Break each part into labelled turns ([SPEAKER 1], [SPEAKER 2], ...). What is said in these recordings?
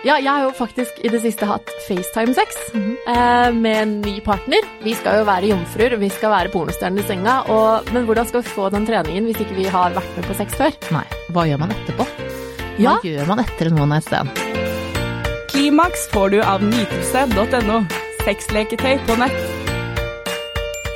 [SPEAKER 1] Ja, jeg har jo faktisk i det siste hatt FaceTime-sex eh, med en ny partner. Vi skal jo være jomfruer, vi skal være pornostjerner i senga. Og, men hvordan skal vi få den treningen hvis ikke vi har vært med på sex før?
[SPEAKER 2] Nei, hva gjør man etterpå? Hva
[SPEAKER 1] Ja.
[SPEAKER 2] gjør man etter en one night stand?
[SPEAKER 3] Klimaks får du av nytelse.no. Sexleketøy på nett.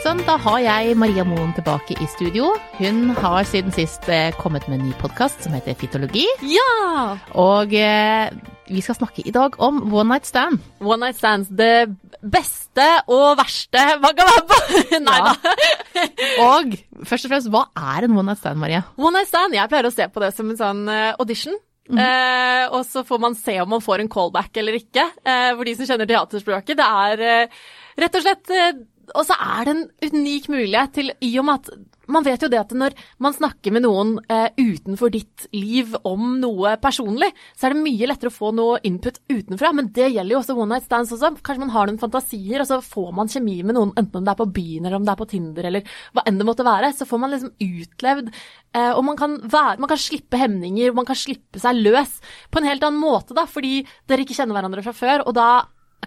[SPEAKER 2] Sånn, da har jeg Maria Moen tilbake i studio. Hun har siden sist eh, kommet med en ny podkast som heter Fitologi.
[SPEAKER 1] Ja!
[SPEAKER 2] Og eh, vi skal snakke i dag om one night stand.
[SPEAKER 1] One night stands. Det beste og verste man kan være på. Nei
[SPEAKER 2] Ja.
[SPEAKER 1] da.
[SPEAKER 2] Og først og fremst, hva er en one night stand, Maria?
[SPEAKER 1] One night stand, jeg pleier å se på det som en sånn eh, audition. Eh, og så får man se om man får en callback eller ikke. Eh, for de som kjenner teaterspråket. Det er eh, rett og slett Og så er det en unik mulighet til, i og med at man vet jo det at når man snakker med noen eh, utenfor ditt liv om noe personlig, så er det mye lettere å få noe input utenfra. Men det gjelder jo også one night stands også. Kanskje man har noen fantasier, og så får man kjemi med noen, enten om det er på byen eller om det er på Tinder eller hva enn det måtte være. Så får man liksom utlevd, eh, og man kan, være, man kan slippe hemninger, man kan slippe seg løs på en helt annen måte, da, fordi dere ikke kjenner hverandre fra før. Og da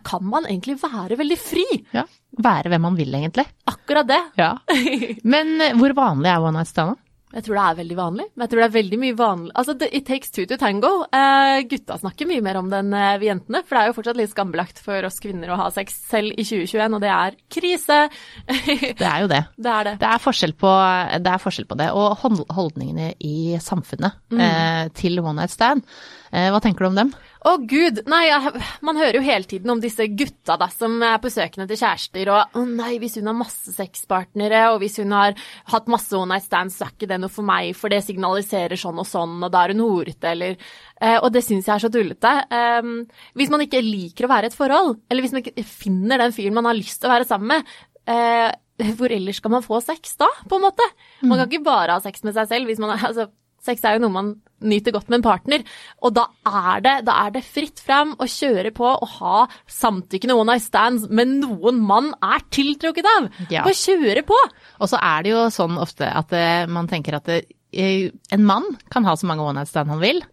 [SPEAKER 1] kan man egentlig være veldig fri.
[SPEAKER 2] Ja, Være hvem man vil, egentlig.
[SPEAKER 1] Akkurat det.
[SPEAKER 2] Ja. Men eh, hvor vanlig er one night stand?
[SPEAKER 1] Jeg tror det er veldig vanlig. Men jeg tror det er veldig mye vanlig Altså, it takes two to tango. Eh, gutta snakker mye mer om det enn eh, vi jentene, for det er jo fortsatt litt skambelagt for oss kvinner å ha sex selv i 2021, og det er krise.
[SPEAKER 2] Det er jo det.
[SPEAKER 1] det er det.
[SPEAKER 2] Det er forskjell på det, er forskjell på det. og holdningene i samfunnet eh, til one night stand. Eh, hva tenker du om dem?
[SPEAKER 1] Å gud, nei, jeg, man hører jo hele tiden om disse gutta da, som er på søkende til kjærester, og å nei, hvis hun har masse sexpartnere, og hvis hun har hatt masse one night stands, så er ikke det noe for meg, for det signaliserer sånn og sånn, og da er hun horete, eller eh, Og det syns jeg er så tullete. Eh, hvis man ikke liker å være i et forhold, eller hvis man ikke finner den fyren man har lyst til å være sammen med, eh, hvor ellers skal man få sex da, på en måte? Man kan ikke bare ha sex med seg selv hvis man er altså, Sex er jo noe man nyter godt med en partner, og da er det, da er det fritt fram å kjøre på og ha samtykkende one night stands med noen man er tiltrukket av.
[SPEAKER 2] Ja.
[SPEAKER 1] Bare kjøre på!
[SPEAKER 2] Og så er det jo sånn ofte at eh, man tenker at det, eh, en mann kan ha så mange one night stand han vil,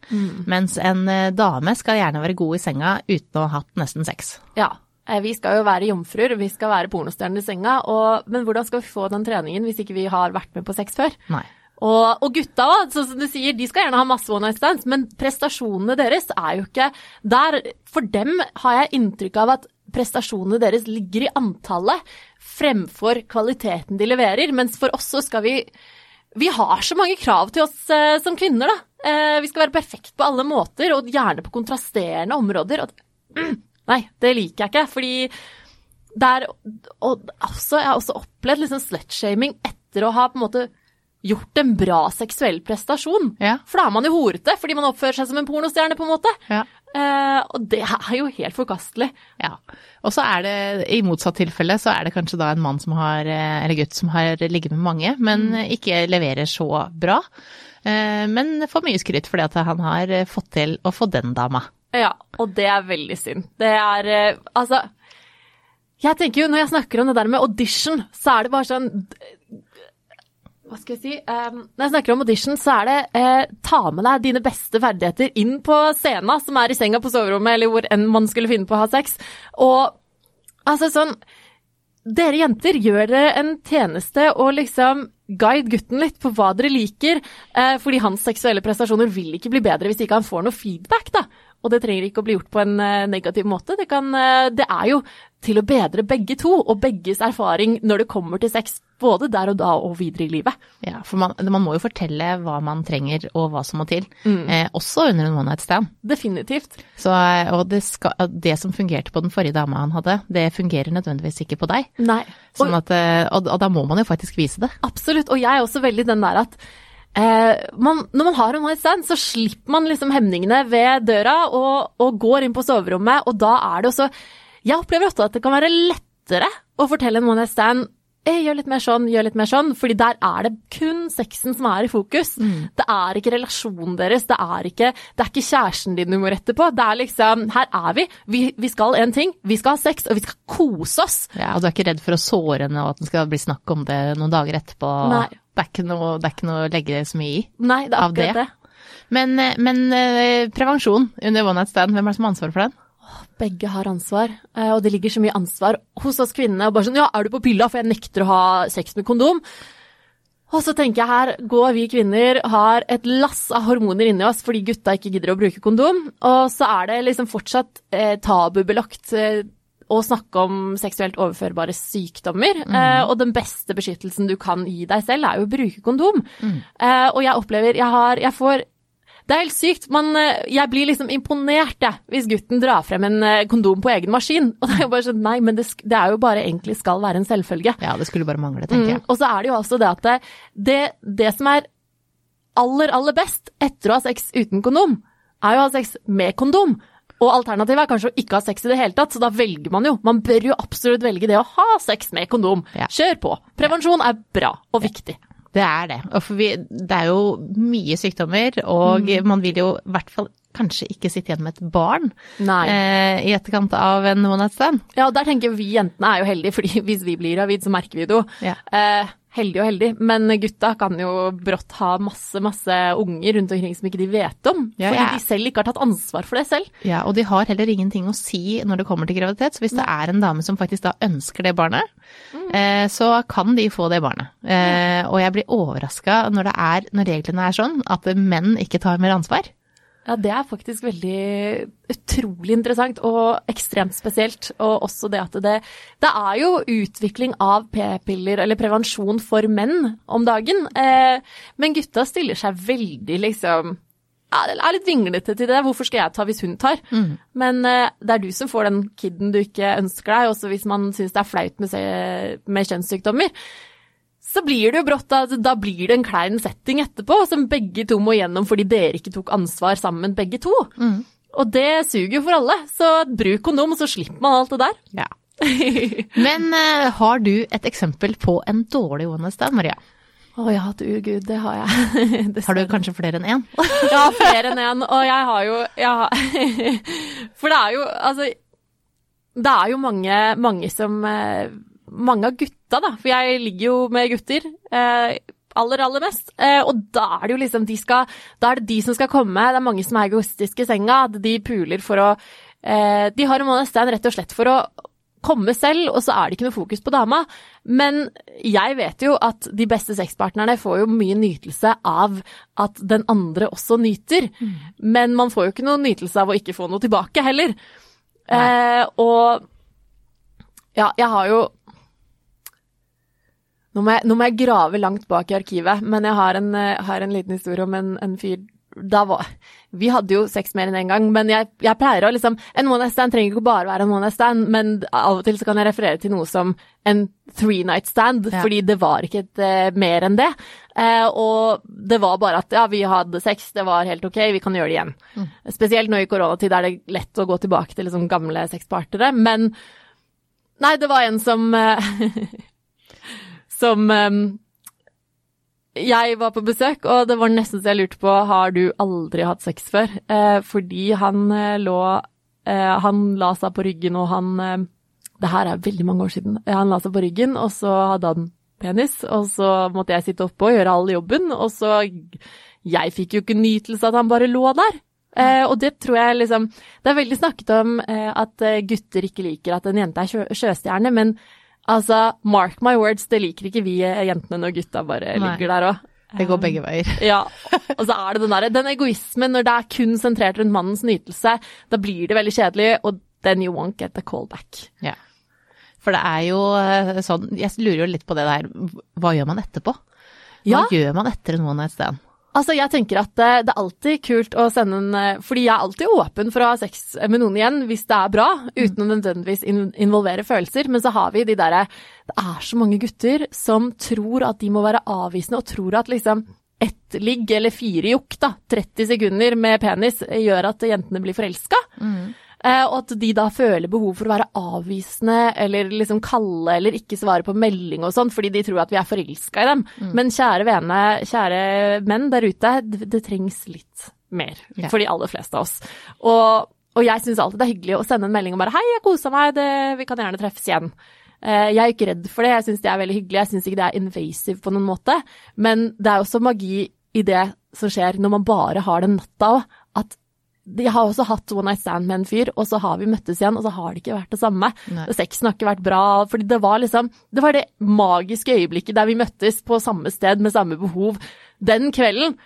[SPEAKER 2] mens en eh, dame skal gjerne være god i senga uten å ha hatt nesten sex.
[SPEAKER 1] Ja. Vi skal jo være jomfruer, vi skal være pornostjerner i senga, og, men hvordan skal vi få den treningen hvis ikke vi har vært med på sex før?
[SPEAKER 2] Nei.
[SPEAKER 1] Og, og gutta òg, som du sier, de skal gjerne ha masse one night stands, men prestasjonene deres er jo ikke der. For dem har jeg inntrykk av at prestasjonene deres ligger i antallet fremfor kvaliteten de leverer, mens for oss så skal vi vi har så mange krav til oss eh, som kvinner, da. Eh, vi skal være perfekt på alle måter, og gjerne på kontrasterende områder. Og, mm, nei, det liker jeg ikke, fordi det er og også, Jeg har også opplevd liksom slutshaming etter å ha på en måte gjort en bra seksuell prestasjon.
[SPEAKER 2] Ja.
[SPEAKER 1] For da er man jo horete, fordi man oppfører seg som en pornostjerne, på en måte.
[SPEAKER 2] Ja.
[SPEAKER 1] Uh, og det er jo helt forkastelig.
[SPEAKER 2] Ja. Og så er det, i motsatt tilfelle, så er det kanskje da en mann som har, eh, eller gutt som har ligget med mange, men ikke leverer så bra. Uh, Men får mye skryt fordi at han har fått til å få den dama.
[SPEAKER 1] Ja, og det er veldig synd. Det er uh, Altså, jeg tenker jo når jeg snakker om det der med audition, så er det bare sånn Hva skal jeg si? Um, når jeg snakker om audition, så er det eh, ta med deg dine beste ferdigheter inn på scenen, som er i senga på soverommet, eller hvor enn man skulle finne på å ha sex. Og altså sånn dere jenter gjør dere en tjeneste og liksom guide gutten litt på hva dere liker, eh, fordi hans seksuelle prestasjoner vil ikke bli bedre hvis ikke han får noe feedback, da. Og det trenger ikke å bli gjort på en eh, negativ måte. Det, kan, eh, det er jo til å bedre begge to, og begges erfaring når det kommer til sex, både der og da og videre i livet.
[SPEAKER 2] Ja, for man, man må jo fortelle hva man trenger og hva som må til, eh, også under en one night stand.
[SPEAKER 1] Definitivt.
[SPEAKER 2] Så, eh, og det, skal, det som fungerte på den forrige dama han hadde, det fungerer nødvendigvis ikke på deg.
[SPEAKER 1] Nei.
[SPEAKER 2] Sånn
[SPEAKER 1] Og,
[SPEAKER 2] at, og, og da må man jo faktisk vise det.
[SPEAKER 1] absolutt. Og jeg er også veldig den der at Eh, man, når man har en one stand, så slipper man liksom hemningene ved døra og, og går inn på soverommet, og da er det også Jeg opplever ofte at det kan være lettere å fortelle en one stand Gjør litt mer sånn, gjør litt mer sånn, fordi der er det kun sexen som er i fokus. Det er ikke relasjonen deres, det er ikke, det er ikke kjæresten din du må rette på. Det er liksom Her er vi, vi, vi skal en ting, vi skal ha sex, og vi skal kose oss.
[SPEAKER 2] Ja, og du er ikke redd for å såre henne, og at det skal bli snakk om det noen dager etterpå.
[SPEAKER 1] Nei.
[SPEAKER 2] Det er ikke noe, det er ikke noe å legge så mye i.
[SPEAKER 1] Nei, det er akkurat
[SPEAKER 2] det?
[SPEAKER 1] det.
[SPEAKER 2] Men, eh, men eh, prevensjon under one night stand, hvem er det som har ansvar for den?
[SPEAKER 1] Begge har ansvar, eh, og det ligger så mye ansvar hos oss kvinnene. Og bare sånn, ja, er du på pilla, for jeg nekter å ha sex med kondom. Og så tenker jeg her går vi kvinner, har et lass av hormoner inni oss fordi gutta ikke gidder å bruke kondom. Og så er det liksom fortsatt eh, tabubelagt eh, å snakke om seksuelt overførbare sykdommer. Eh, og den beste beskyttelsen du kan gi deg selv, er jo å bruke kondom. Eh, og jeg opplever Jeg har Jeg får det er helt sykt. Man, eh, jeg blir liksom imponert jeg, hvis gutten drar frem en eh, kondom på egen maskin. Og det er jo bare sånn, nei, men det, det er jo bare egentlig skal være en selvfølge.
[SPEAKER 2] Ja, det skulle bare mangle, tenker jeg.
[SPEAKER 1] Mm, og så er det jo også det at det, det, det som er aller, aller best etter å ha sex uten kondom, er jo å ha sex med kondom. Og alternativet er kanskje å ikke ha sex i det hele tatt, så da velger man jo. Man bør jo absolutt velge det å ha sex med kondom.
[SPEAKER 2] Ja.
[SPEAKER 1] Kjør på. Prevensjon er bra og viktig.
[SPEAKER 2] Det er det. Og for vi, det er jo mye sykdommer, og man vil jo i hvert fall kanskje ikke sitte igjen med et barn
[SPEAKER 1] Nei.
[SPEAKER 2] eh, i etterkant av en one night stand.
[SPEAKER 1] Ja, og der tenker vi jentene er jo heldige, fordi hvis vi blir gravid, så merker vi det jo.
[SPEAKER 2] Ja.
[SPEAKER 1] Eh, heldig og heldig, men gutta kan jo brått ha masse, masse unger rundt omkring som ikke de vet om.
[SPEAKER 2] Ja,
[SPEAKER 1] fordi
[SPEAKER 2] ja.
[SPEAKER 1] de selv ikke har tatt ansvar for det selv.
[SPEAKER 2] Ja, og de har heller ingenting å si når det kommer til graviditet. Så hvis det er en dame som faktisk da ønsker det barnet, eh, så kan de få det barnet. Eh, og jeg blir overraska når når reglene er sånn at menn ikke tar mer ansvar.
[SPEAKER 1] Ja, det er faktisk veldig utrolig interessant og ekstremt spesielt. Og også det at det Det er jo utvikling av p-piller eller prevensjon for menn om dagen. Eh, men gutta stiller seg veldig liksom ja, det er litt vinglete til det. Hvorfor skal jeg ta hvis hun tar? Men uh, det er du som får den kiden du ikke ønsker deg. Også hvis man syns det er flaut med, med kjønnssykdommer. Så blir det jo brått at da blir det en klein setting etterpå, som begge to må gjennom fordi dere ikke tok ansvar sammen, begge to. Og det suger jo for alle, så bruk kondom, så slipper man alt det der.
[SPEAKER 2] Ja. Men uh, har du et eksempel på en dårlig one night stand, Maria?
[SPEAKER 1] Å ja, du gud, det har jeg.
[SPEAKER 2] Har du kanskje flere enn én?
[SPEAKER 1] Ja, flere enn én. Og jeg har jo jeg har, For det er jo Altså, det er jo mange, mange som eh, Mange av gutta, da. For jeg ligger jo med gutter. Eh, aller, aller mest. Eh, og da er det jo liksom de skal Da er det de som skal komme. Det er mange som er egoistiske i senga. De puler for å eh, De har en one night rett og slett for å komme selv, og så er det ikke noe fokus på dama. Men jeg vet jo at de beste sexpartnerne får jo mye nytelse av at den andre også nyter. Men man får jo ikke noe nytelse av å ikke få noe tilbake heller. Eh, og ja, jeg har jo nå må, jeg, nå må jeg grave langt bak i arkivet, men jeg har en, eh, har en liten historie om en, en fyr da var, Vi hadde jo sex mer enn én en gang, men jeg, jeg pleier å liksom En one night stand trenger ikke bare være en one night stand, men av og til så kan jeg referere til noe som en three night stand,
[SPEAKER 2] Ja.
[SPEAKER 1] fordi det var ikke et, uh, mer enn det. Uh, og det var bare at ja, vi hadde sex, det var helt ok, vi kan gjøre det igjen. Spesielt nå i koronatid er det lett å gå tilbake til liksom gamle sexpartere, men Nei, det var en som Som um, jeg var på besøk, og det var nesten så jeg lurte på har du aldri hatt sex før. Eh, fordi han eh, lå eh, Han la seg på ryggen, og han eh, Det her er veldig mange år siden. Eh, Han la seg på ryggen, og så hadde han penis, og så måtte jeg sitte oppe og gjøre all jobben, og så Jeg fikk jo ikke nytelse at han bare lå der. Eh, og det tror jeg liksom Det er veldig snakket om at gutter ikke liker at en jente er sjø, sjøstjerne, men altså, mark my words, det liker ikke vi eh, jentene når gutta bare
[SPEAKER 2] Nei.
[SPEAKER 1] ligger der òg.
[SPEAKER 2] Det går begge veier.
[SPEAKER 1] Ja, og så er det den derre Den egoismen når det er kun sentrert rundt mannens nytelse, da blir det veldig kjedelig, og then you won't get the call back.
[SPEAKER 2] Ja. For det er jo eh, sånn Jeg lurer jo litt på det der Hva gjør man etterpå? Hva
[SPEAKER 1] Ja.
[SPEAKER 2] gjør man etter en one night stand?
[SPEAKER 1] Altså, jeg tenker at eh, det er alltid kult å sende en eh, Fordi jeg er alltid åpen for å ha sex med noen igjen, hvis det er bra, uten å nødvendigvis in involvere følelser. Men så har vi de derre Det er så mange gutter som tror at de må være avvisende, og tror at liksom ett ligg eller fire jokk, da, 30 sekunder med penis, gjør at jentene blir forelska. Eh, og at de da føler behov for å være avvisende eller liksom kalde eller ikke svare på melding og sånn, fordi de tror at vi er forelska i dem. Men kjære vene, kjære menn der ute, det, det trengs litt mer
[SPEAKER 2] yeah.
[SPEAKER 1] for de aller fleste av oss. Og, og jeg syns alltid det er hyggelig å sende en melding og bare 'hei, jeg kosa meg, det, vi kan gjerne treffes igjen'. Eh, Jeg er ikke redd for det, jeg syns det er veldig hyggelig, jeg syns ikke det er invasive på noen måte, men det er også magi i det som skjer når man bare har den natta òg. At jeg har også hatt one night stand med en fyr, og så har vi møttes igjen, og så har det ikke vært det samme.
[SPEAKER 2] Nei.
[SPEAKER 1] Sexen har ikke vært bra, fordi det var liksom Det var det magiske øyeblikket der vi møttes på samme sted med samme behov den kvelden.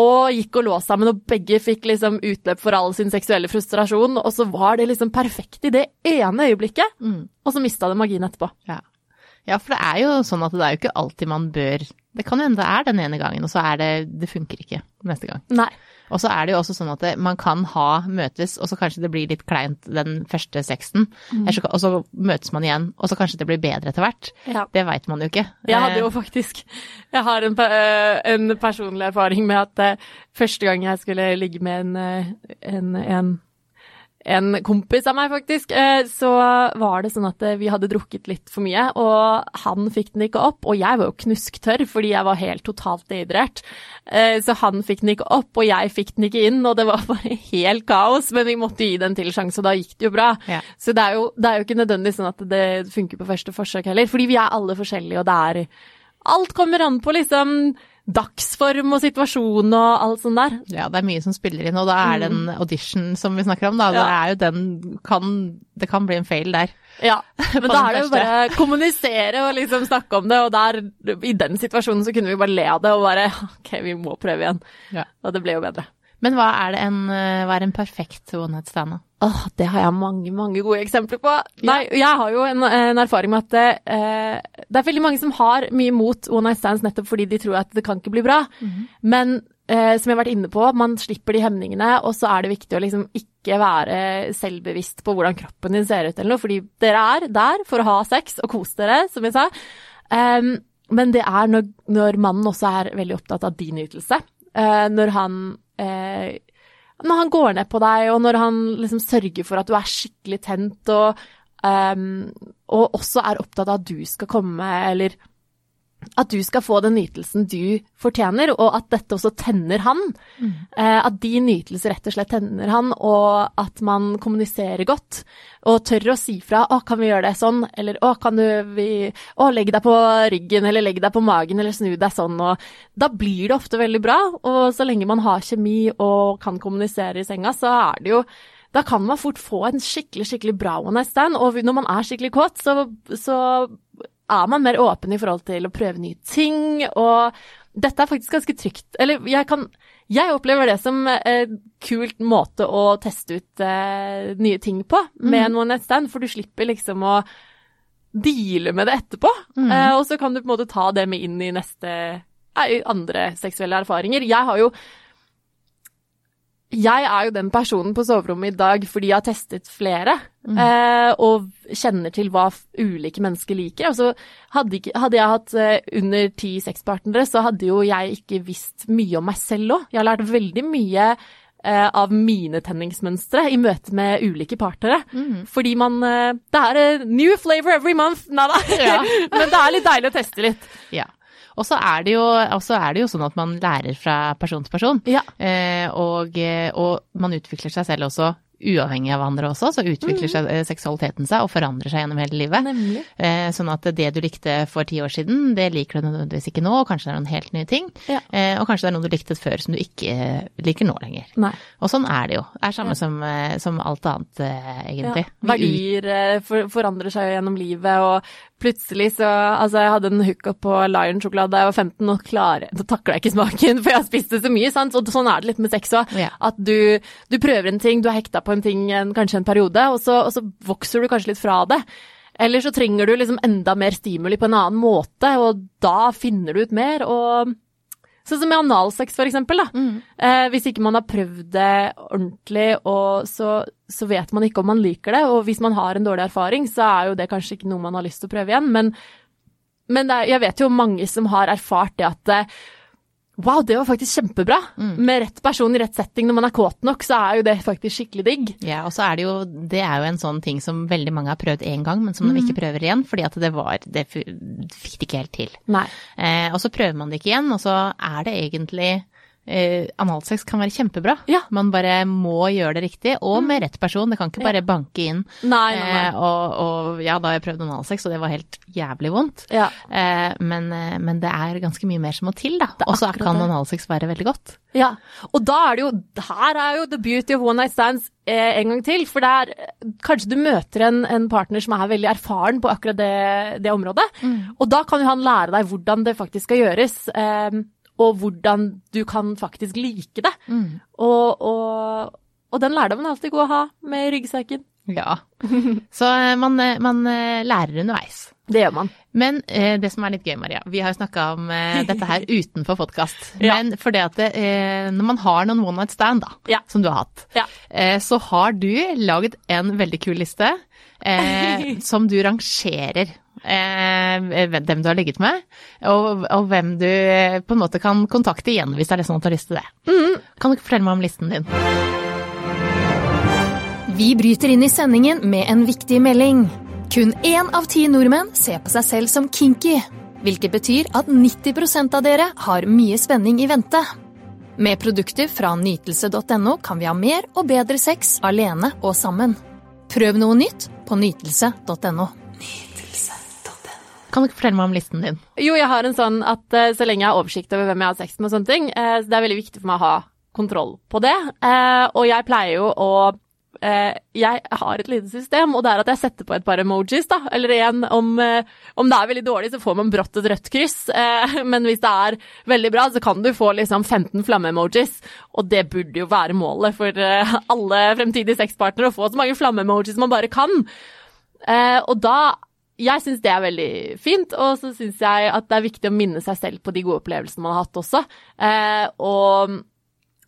[SPEAKER 1] Og gikk og lå sammen, og begge fikk liksom utløp for all sin seksuelle frustrasjon. Og så var det liksom perfekt i det ene øyeblikket,
[SPEAKER 2] Mm.
[SPEAKER 1] og så mista det magien etterpå.
[SPEAKER 2] Ja. Ja, for det er jo sånn at det er jo ikke alltid man bør Det kan jo hende det er den ene gangen, og så er det Det funker ikke neste gang.
[SPEAKER 1] Nei.
[SPEAKER 2] Og så er det jo også sånn at det, man kan ha møtes, og så kanskje det blir litt kleint den første sexen. Mm. og så møtes man igjen, og så kanskje det blir bedre etter hvert.
[SPEAKER 1] Ja.
[SPEAKER 2] Det veit man jo ikke.
[SPEAKER 1] Jeg hadde jo
[SPEAKER 2] Eh,
[SPEAKER 1] faktisk Jeg har en, eh, en personlig erfaring med at eh, første gang jeg skulle ligge med en, en, en, en kompis av meg, faktisk, eh, så var det sånn at eh, vi hadde drukket litt for mye, og han fikk den ikke opp, og jeg var jo knusktørr fordi jeg var helt totalt dehydrert. Eh, Så han fikk den ikke opp, og jeg fikk den ikke inn, og det var bare helt kaos, men vi måtte gi den til sjanse, og da gikk det jo bra.
[SPEAKER 2] Ja.
[SPEAKER 1] Så det er, jo, det er jo ikke nødvendigvis sånn at det funker på første forsøk heller, fordi vi er alle forskjellige, og det er Alt kommer an på liksom dagsform og situasjon og alt sånt der.
[SPEAKER 2] Ja, det er mye som spiller inn, og da er det en audition som vi snakker om, da. Det er jo den kan, Det kan bli en fail der.
[SPEAKER 1] Ja, men da er det jo bare kommunisere og liksom snakke om det, og der, i den situasjonen så kunne vi bare le av det og bare ok, vi må prøve igjen.
[SPEAKER 2] Ja.
[SPEAKER 1] Og det ble jo bedre.
[SPEAKER 2] Men hva er, det en, eh, hva er en perfekt one night stand?
[SPEAKER 1] Åh, det har jeg mange, mange gode eksempler på. Nei, jeg har jo en, en erfaring med at eh, det er veldig mange som har mye mot one night stands nettopp fordi de tror at det kan ikke bli bra. Men eh, som jeg har vært inne på, man slipper de hemningene, og så er det viktig å liksom ikke være selvbevisst på hvordan kroppen din ser ut eller noe, fordi dere er der for å ha sex og kose dere, som jeg sa. Um, men det er når, når mannen også er veldig opptatt av din nytelse. Eh, når han eh, når han går ned på deg, og når han liksom sørger for at du er skikkelig tent, og, um, og også er opptatt av at du skal komme, eller at du skal få den nytelsen du fortjener, og at dette også tenner han. Eh, at din nytelse rett og slett tenner han, og at man kommuniserer godt. Og tør å si fra 'Å, kan vi gjøre det sånn?' Eller 'Å, kan du vi Å, legg deg på ryggen', eller 'legg deg på magen', eller 'snu deg sånn', og da blir det ofte veldig bra. Og så lenge man har kjemi og kan kommunisere i senga, så er det jo da kan man fort få en skikkelig skikkelig bra one night stand. Og når man er skikkelig kåt, så, så er man mer åpen i forhold til å prøve nye ting. Og dette er faktisk ganske trygt. Eller jeg kan Jeg opplever det som en kult måte å teste ut uh, nye ting på med en one night stand, for du slipper liksom å deale med det etterpå. Eh, og så kan du på en måte ta det med inn i neste eh, andre seksuelle erfaringer. Jeg har jo jeg er jo den personen på soverommet i dag fordi jeg har testet flere, eh, og kjenner til hva ulike mennesker liker. Altså, hadde, ikke, hadde jeg hatt eh, under ti sexpartnere, så hadde jo jeg ikke visst mye om meg selv òg. Jeg har lært veldig mye eh, av mine tenningsmønstre i møte med ulike partnere. Fordi man eh, Det er eh, new flavor every month! Nei da.
[SPEAKER 2] Ja.
[SPEAKER 1] Men det er litt deilig å teste litt.
[SPEAKER 2] Ja. Og så er, er det jo sånn at man lærer fra person til person.
[SPEAKER 1] Ja.
[SPEAKER 2] Eh, og, eh, og man utvikler seg selv også uavhengig av andre også, så utvikler seg, eh, seksualiteten seg og forandrer seg gjennom hele livet.
[SPEAKER 1] Nemlig.
[SPEAKER 2] Eh, sånn at det du likte for ti år siden, det liker du nødvendigvis ikke nå, og kanskje det er noen helt nye ting.
[SPEAKER 1] Ja.
[SPEAKER 2] Eh, og kanskje det er noe du likte før som du ikke eh, liker nå lenger.
[SPEAKER 1] Nei.
[SPEAKER 2] Og sånn er det jo. Det er samme som, eh, som alt annet, eh, egentlig.
[SPEAKER 1] Ja, verdier for, forandrer seg jo gjennom livet, og plutselig så Altså, jeg hadde en hookup på Lion-sjokolade da jeg var 15, og klarer Da takler jeg ikke smaken, for jeg har spist det så mye, sant. Og sånn er det litt med sex òg.
[SPEAKER 2] Ja.
[SPEAKER 1] At du, du prøver en ting, du er hekta på en ting en, kanskje en periode, og så, og så vokser du kanskje litt fra det. Eller så trenger du liksom enda mer stimuli på en annen måte, og da finner du ut mer, og Sånn som med analsex, for eksempel. Da. Eh, hvis ikke man har prøvd det ordentlig, så, så vet man ikke om man liker det. Og hvis man har en dårlig erfaring, så er jo det kanskje ikke noe man har lyst til å prøve igjen. Men, men er, jeg vet jo mange som har erfart det at eh, Wow, det var faktisk kjempebra. Med rett person i rett setting når man er kåt nok, så er jo det faktisk skikkelig digg.
[SPEAKER 2] Ja, og så er det jo Det er jo en sånn ting som veldig mange har prøvd én gang, men som de ikke prøver igjen, fordi at det var Det fikk de ikke helt til.
[SPEAKER 1] Nei.
[SPEAKER 2] Eh, og så prøver man det ikke igjen, og så er det egentlig eh, analsex kan være kjempebra.
[SPEAKER 1] Ja.
[SPEAKER 2] Man bare må gjøre det riktig, og med rett person. Det kan ikke bare banke inn.
[SPEAKER 1] Nei, nei, nei.
[SPEAKER 2] Eh, og, og ja, da har jeg prøvd analsex, og det var helt jævlig vondt.
[SPEAKER 1] Ja.
[SPEAKER 2] Eh, men, eh, men det er ganske mye mer som må til, da. Og så kan
[SPEAKER 1] det.
[SPEAKER 2] analsex være veldig godt.
[SPEAKER 1] Ja, og da er det jo Her er jo the beauty of one night stands eh, en gang til. For det er Kanskje du møter en, en partner som er veldig erfaren på akkurat det, det området. Og da kan jo han lære deg hvordan det faktisk skal gjøres. Eh, og hvordan du kan faktisk like det. Og, og, og den lærdommen er alltid god å ha med ryggsekken.
[SPEAKER 2] Ja. Så eh, man, eh, man eh, lærer underveis.
[SPEAKER 1] Det gjør man.
[SPEAKER 2] Men eh, det som er litt gøy, Maria, vi har jo snakka om eh, dette her utenfor podkast.
[SPEAKER 1] Ja.
[SPEAKER 2] Men for det at eh, når man har noen one night stand, da,
[SPEAKER 1] Ja.
[SPEAKER 2] som du har hatt,
[SPEAKER 1] Ja.
[SPEAKER 2] så har du laget en veldig kul liste som du rangerer. Eh, hvem du har ligget med, og, og hvem du eh, på en måte kan kontakte igjen hvis det er det sånn at du har lyst til det. Kan du ikke fortelle meg om listen din?
[SPEAKER 4] Vi bryter inn i sendingen med en viktig melding. Kun én av ti nordmenn ser på seg selv som kinky, hvilket betyr at 90% av dere har mye spenning i vente. Med produkter fra nytelse.no kan vi ha mer og bedre sex alene og sammen. Prøv noe nytt på nytelse.no.
[SPEAKER 2] Kan du ikke fortelle meg om listen din?
[SPEAKER 1] Jo, jeg har en sånn at eh, så lenge jeg har oversikt over hvem jeg har sex med og sånne ting, eh, så det er veldig viktig for meg å ha kontroll på det. Eh, og jeg pleier jo å Jeg har et lite system, og det er at jeg setter på et par emojis, da. Eller en om, om det er veldig dårlig, så får man brått et rødt kryss. Men hvis det er veldig bra, så kan du få liksom 15 flamme-emojis. Og det burde jo være målet for alle fremtidige sexpartnere, å få så mange flamme-emojis man bare kan. Og da jeg syns det er veldig fint, og så syns jeg at det er viktig å minne seg selv på de gode opplevelsene man har hatt også. Eh, og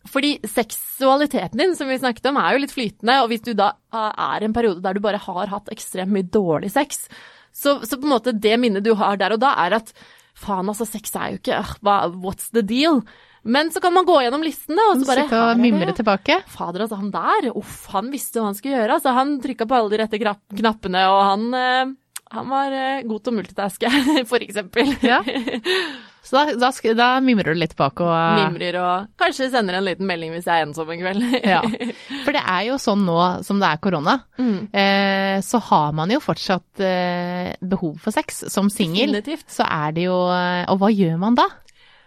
[SPEAKER 1] fordi seksualiteten din, som vi snakket om, er jo litt flytende, og hvis du da er i en periode der du bare har hatt ekstremt mye dårlig sex, så, så på en måte det minnet du har der og da, er at faen, altså, sex er jo ikke hva, What's the deal? Men så kan man gå gjennom listen, og så bare
[SPEAKER 2] og mimre tilbake.
[SPEAKER 1] Fader, altså, han der, uff, han visste hva han skulle gjøre. Altså, han trykka på alle de rette knappene, og han, eh, han var eh, god til å multitaske, for eksempel.
[SPEAKER 2] Ja. Så da, da, da mimrer du litt bak og
[SPEAKER 1] Mimrer og kanskje sender en liten melding hvis jeg er ensom en kveld.
[SPEAKER 2] Ja. For det er jo sånn nå som det er korona,
[SPEAKER 1] Mm.
[SPEAKER 2] eh, så har man jo fortsatt eh, behov for sex. Som singel så er det jo eh, Og hva gjør man da?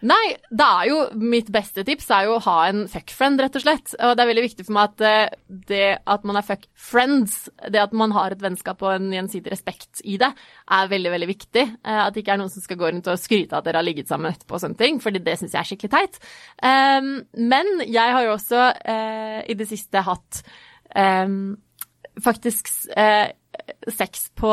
[SPEAKER 1] Nei, det er jo mitt beste tips er jo å ha en fuck-friend, rett og slett. Og det er veldig viktig for meg at eh, det at man er fuck-friends, det at man har et vennskap og en gjensidig respekt i det, er veldig, veldig viktig. Eh, At det ikke er noen som skal gå rundt og skryte av at dere har ligget sammen etterpå og sånne ting, fordi det syns jeg er skikkelig teit. Um, men jeg har jo også eh, i det siste hatt faktisk eh, sex på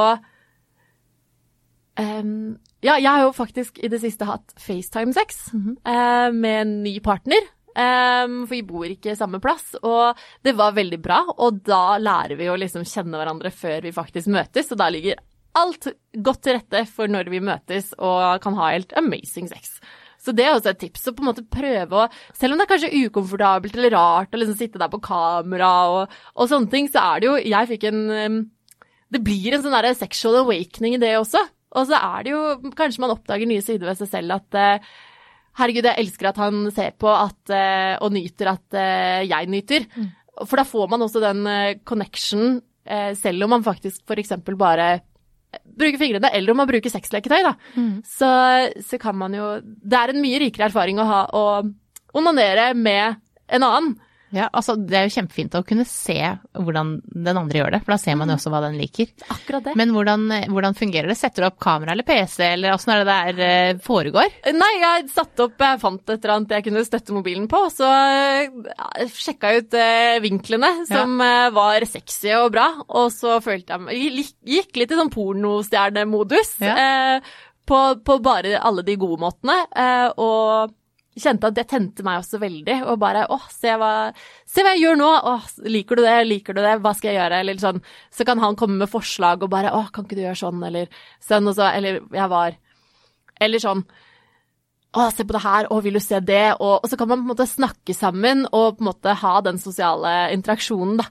[SPEAKER 1] Em, ja, jeg har jo faktisk i det siste hatt FaceTime-sex eh, med en ny partner. Um, for vi bor ikke samme plass, og det var veldig bra. Og da lærer vi å liksom kjenne hverandre før vi faktisk møtes, og da ligger alt godt til rette for når vi møtes og kan ha helt amazing sex. Så det er også et tips å på en måte prøve å Selv om det er kanskje ukomfortabelt eller rart å liksom sitte der på kamera og, og sånne ting, så er det jo Jeg fikk en det blir en sånn der sexual awakening i det også. Og så er det jo Kanskje man oppdager nye sider ved seg selv at eh, Herregud, jeg elsker at han ser på at, eh, og nyter at eh, jeg nyter. For da får man også den eh, connection, eh, selv om man faktisk f.eks. bare eh, bruker fingrene, eller om man bruker sexleketøy, da. Så, så kan man jo Det er en mye rikere erfaring å ha å onanere med en annen.
[SPEAKER 2] Ja, altså Det er jo kjempefint å kunne se hvordan den andre gjør det, for da ser man jo også hva den liker.
[SPEAKER 1] Akkurat det.
[SPEAKER 2] Men hvordan, hvordan fungerer det? Setter du opp kamera eller PC, eller åssen er det der eh, foregår?
[SPEAKER 1] Nei, jeg satte opp Jeg fant et eller annet jeg kunne støtte mobilen på, så ja, jeg sjekka ut eh, vinklene, som ja. var sexy og bra. Og så følte jeg meg gikk- litt i sånn pornostjernemodus. Eh, på, på bare alle de gode måtene. Eh, og kjente at det tente meg også veldig. Og bare åh, se hva, se hva jeg gjør nå! Åh, liker du det? Liker du det? Hva skal jeg gjøre? Eller sånn. Så kan han komme med forslag og bare åh, kan ikke du gjøre sånn? Eller sånn og så. Eller jeg var Eller sånn å, se på det her, å, vil du se det? Og, og så kan man på en måte snakke sammen og på en måte ha den sosiale interaksjonen, da.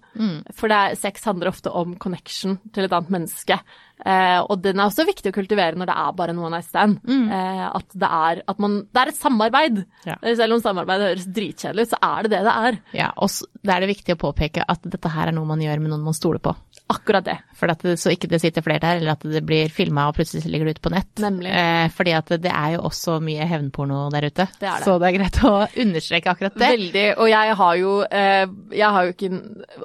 [SPEAKER 1] For det er, sex handler ofte om connection til et annet menneske. Eh, og den er også viktig å kultivere når det er bare en one night stand. Eh, at det er, at man, det er et samarbeid.
[SPEAKER 2] Ja.
[SPEAKER 1] Eh, Selv om samarbeid høres dritkjedelig ut, så er det det det er.
[SPEAKER 2] Ja, og det er det viktig å påpeke at dette her er noe man gjør med noen man stoler på.
[SPEAKER 1] Akkurat det.
[SPEAKER 2] For at det, så ikke det sitter flere der, eller at det blir filma og plutselig ligger det ute på nett.
[SPEAKER 1] Nemlig.
[SPEAKER 2] Eh, fordi at det er jo også mye hevnporno der ute.
[SPEAKER 1] Det det.
[SPEAKER 2] Så det er greit å understreke akkurat det.
[SPEAKER 1] Veldig. Og jeg har jo, eh, jeg har jo ikke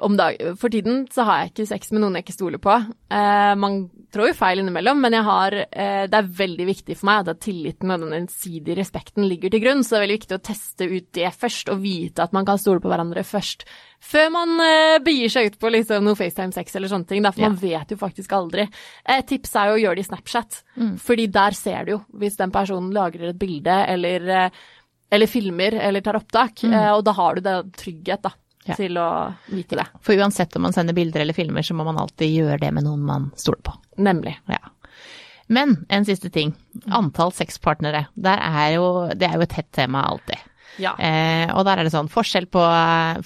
[SPEAKER 1] om dag, For tiden så har jeg ikke sex med noen jeg ikke stoler på. Eh, man trår jo feil innimellom, men jeg har, eh, det er veldig viktig for meg at tilliten og den gjensidige respekten ligger til grunn. Så det er veldig viktig å teste ut det først, og vite at man kan stole på hverandre først. Før man eh, begir seg ut på liksom, noe FaceTime-sex eller sånne ting. da, For
[SPEAKER 2] Ja.
[SPEAKER 1] man vet jo faktisk aldri. Et tips er jo å gjøre det i Snapchat, fordi der ser du jo hvis den personen lagrer et bilde eller eh, eller filmer eller tar opptak, Mm. og da har du det trygghet da,
[SPEAKER 2] Ja.
[SPEAKER 1] til å vite det.
[SPEAKER 2] For uansett om man sender bilder eller filmer, så må man alltid gjøre det med noen man stoler på.
[SPEAKER 1] Nemlig.
[SPEAKER 2] Ja. Men en siste ting. Antall sexpartnere. Der er jo, det er jo et hett tema alltid.
[SPEAKER 1] Ja.
[SPEAKER 2] Eh, og der er det sånn forskjell på,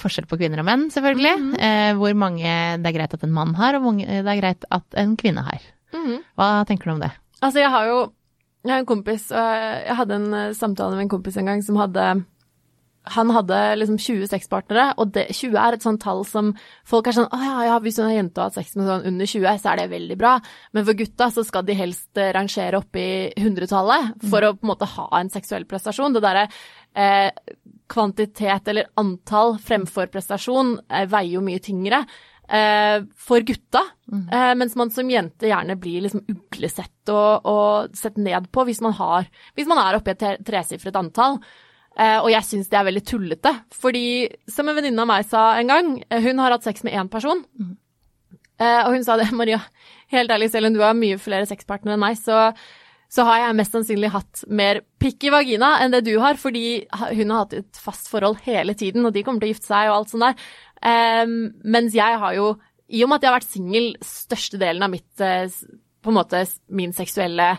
[SPEAKER 2] forskjell på kvinner og menn, selvfølgelig. eh, hvor mange det er greit at en mann har, og hvor mange det er greit at en kvinne har.
[SPEAKER 1] Mhm.
[SPEAKER 2] Hva tenker du om det?
[SPEAKER 1] Altså, jeg har jo jeg har en kompis, og jeg hadde en eh, samtale med en kompis en gang som hadde han hadde liksom 20 sexpartnere, og det, 20 er et sånt tall som folk er sånn Å ja, ja, hvis en jente har hatt sex med sånn under 20, så er det veldig bra. Men for gutta så skal de helst eh, rangere opp i hundretallet for å på en måte ha en seksuell prestasjon. Det derre eh, kvantitet eller antall fremfor prestasjon eh, veier jo mye tyngre. Eh, for gutta, eh, mens man som jente gjerne blir liksom uglesett og, og sett ned på hvis man, har, hvis man er oppe i et tre- tresifret antall. Eh, og jeg syns det er veldig tullete, fordi som en venninne av meg sa en gang, hun har hatt sex med én person. Eh, og hun sa det, Maria, helt ærlig, selv om du har mye flere sexpartnere enn meg, så, så har jeg mest sannsynlig hatt mer pikk i vagina enn det du har, fordi hun har hatt et fast forhold hele tiden, og de kommer til å gifte seg og alt sånt der. Um, mens jeg har jo, i og med at jeg har vært singel størstedelen av mitt, eh, på en måte min seksuelle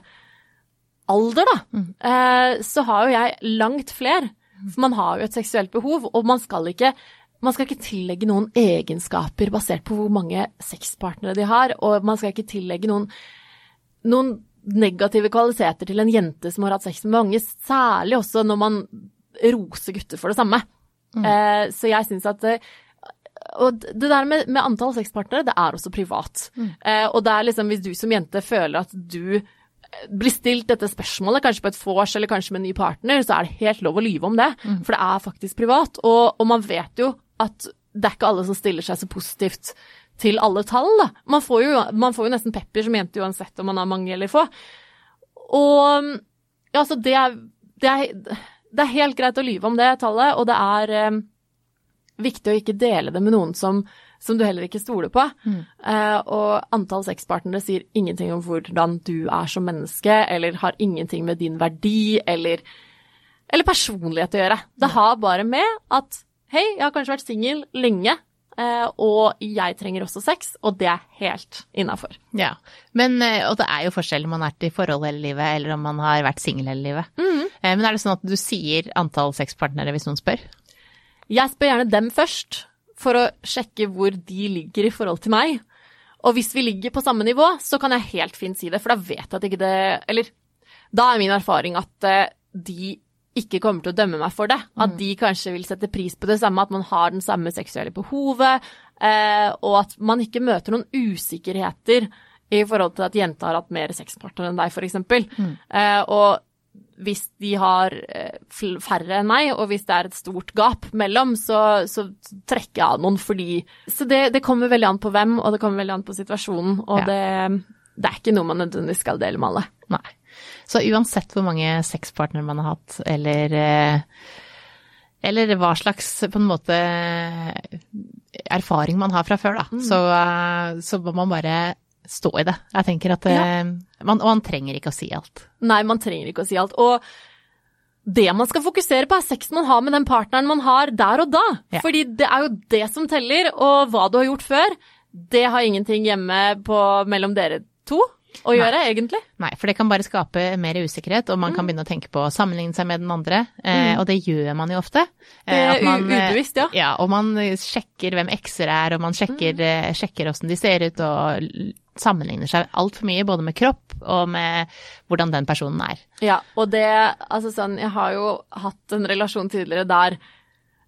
[SPEAKER 1] alder, da, eh, så har jo jeg langt flere. For man har jo et seksuelt behov, og man skal ikke man skal ikke tillegge noen egenskaper basert på hvor mange sexpartnere de har, og man skal ikke tillegge noen, noen negative kvaliteter til en jente som har hatt sex med mange, særlig også når man roser gutter for det samme. Eh, så jeg syns at eh, og det der med, med antall sexpartnere, det er også privat. Eh, og det er liksom hvis du som jente føler at du blir stilt dette spørsmålet, kanskje på et vors eller kanskje med en ny partner, så er det helt lov å lyve om det. For det er faktisk privat. Og, og man vet jo at det er ikke alle som stiller seg så positivt til alle tall, da. Man får jo, man får jo nesten pepper som jente uansett om man har mange eller få. Og ja, altså det er, det er, det er helt greit å lyve om det tallet, og det er eh, viktig å ikke dele det med noen som, som du heller ikke stoler på. Eh, og antall sexpartnere sier ingenting om hvordan du er som menneske, eller har ingenting med din verdi eller, eller personlighet å gjøre. Det har bare med at hei, jeg har kanskje vært singel lenge, og jeg trenger også sex, og det er helt innafor.
[SPEAKER 2] Ja, men, eh, og det er jo forskjell om man har vært i forhold hele livet, eller om man har vært singel hele livet. Eh, Men er det sånn at du sier antall sexpartnere hvis noen spør?
[SPEAKER 1] Jeg spør gjerne dem først, for å sjekke hvor de ligger i forhold til meg. Og hvis vi ligger på samme nivå, så kan jeg helt fint si det, for da vet jeg at ikke det Eller da er min erfaring at eh, de ikke kommer til å dømme meg for det. At de kanskje vil sette pris på det samme, at man har den samme seksuelle behovet, eh, og at man ikke møter noen usikkerheter i forhold til at jenta har hatt mer sexpartner enn deg, f.eks. Eh, og hvis de har eh, færre enn meg, og hvis det er et stort gap mellom, så, så trekker jeg av noen fordi Så det, det kommer veldig an på hvem, og det kommer veldig an på situasjonen, og
[SPEAKER 2] Ja.
[SPEAKER 1] det, det er ikke noe man nødvendigvis skal dele med alle.
[SPEAKER 2] Nei. Så uansett hvor mange sexpartnere man har hatt, eller eh, eller hva slags på en måte erfaring man har fra før, da, så, eh, så må man bare stå i det. Jeg tenker at ja. man, Og man trenger ikke å si alt.
[SPEAKER 1] Nei, man trenger ikke å si alt. Og det man skal fokusere på, er sexen man har med den partneren man har der og da.
[SPEAKER 2] Ja.
[SPEAKER 1] Fordi det er jo det som teller, og hva du har gjort før, det har ingenting hjemme på mellom dere to. Å gjøre, egentlig.
[SPEAKER 2] Nei, for det kan bare skape mer usikkerhet, og man
[SPEAKER 1] Mm.
[SPEAKER 2] kan begynne å tenke på å sammenligne seg med den andre, eh, og det gjør man jo ofte.
[SPEAKER 1] Det
[SPEAKER 2] Eh,
[SPEAKER 1] er
[SPEAKER 2] man, eh,
[SPEAKER 1] ubevisst, ja.
[SPEAKER 2] Ja, og man eh, sjekker hvem ekser er, og man sjekker, mm. sjekker hvordan de ser ut, og sammenligner seg altfor mye, både med kropp og med hvordan den personen er.
[SPEAKER 1] Ja, og det Altså sånn, jeg har jo hatt en relasjon tidligere der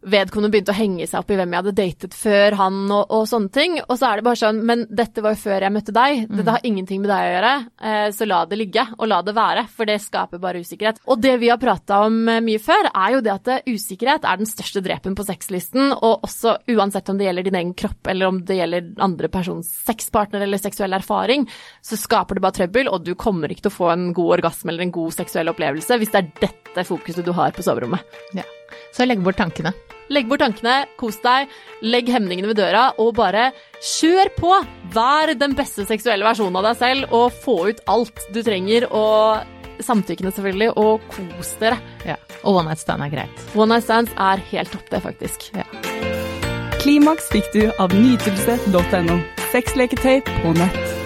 [SPEAKER 1] vedkommende begynte å henge seg opp i hvem jeg hadde datet før han og, og sånne ting. Og så er det bare sånn, men dette var jo før jeg møtte deg. Dette har ingenting med deg å gjøre. Eh, så la det ligge, og la det være, for det skaper bare usikkerhet. Og det vi har prata om eh, mye før, er jo det at eh, usikkerhet er den største drepen på sexlisten. Og også uansett om det gjelder din egen kropp, eller om det gjelder andre persons sexpartner eller seksuell erfaring, så skaper det bare trøbbel, og du kommer ikke til å få en god orgasme eller en god seksuell opplevelse hvis det er dette fokuset du har på soverommet.
[SPEAKER 2] Ja. Så legg bort tankene.
[SPEAKER 1] Legg bort tankene, kos deg, legg hemningene ved døra, og bare kjør på! Vær den beste seksuelle versjonen av deg selv, og få ut alt du trenger, og samtykkene selvfølgelig, og kos dere.
[SPEAKER 2] Ja. Og one night stand er greit.
[SPEAKER 1] One night stands er helt topp, det, faktisk.
[SPEAKER 3] Klimaks fikk du av nytelse.no. Sexleketøy på nett.